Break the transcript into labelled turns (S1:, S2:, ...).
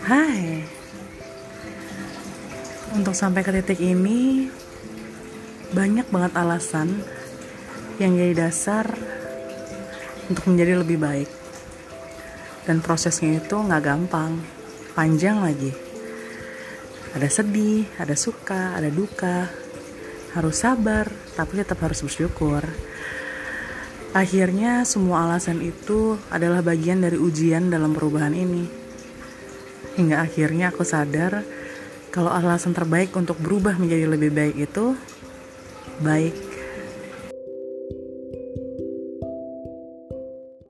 S1: Hai. Untuk sampai ke titik ini Banyak banget alasan Yang jadi dasar Untuk menjadi lebih baik. Dan prosesnya itu gak gampang Panjang lagi. Ada sedih, ada suka, ada duka. Harus sabar Tapi tetap harus bersyukur. Akhirnya semua alasan itu adalah bagian dari ujian dalam perubahan ini. Hingga akhirnya aku sadar kalau alasan terbaik untuk berubah menjadi lebih baik itu baik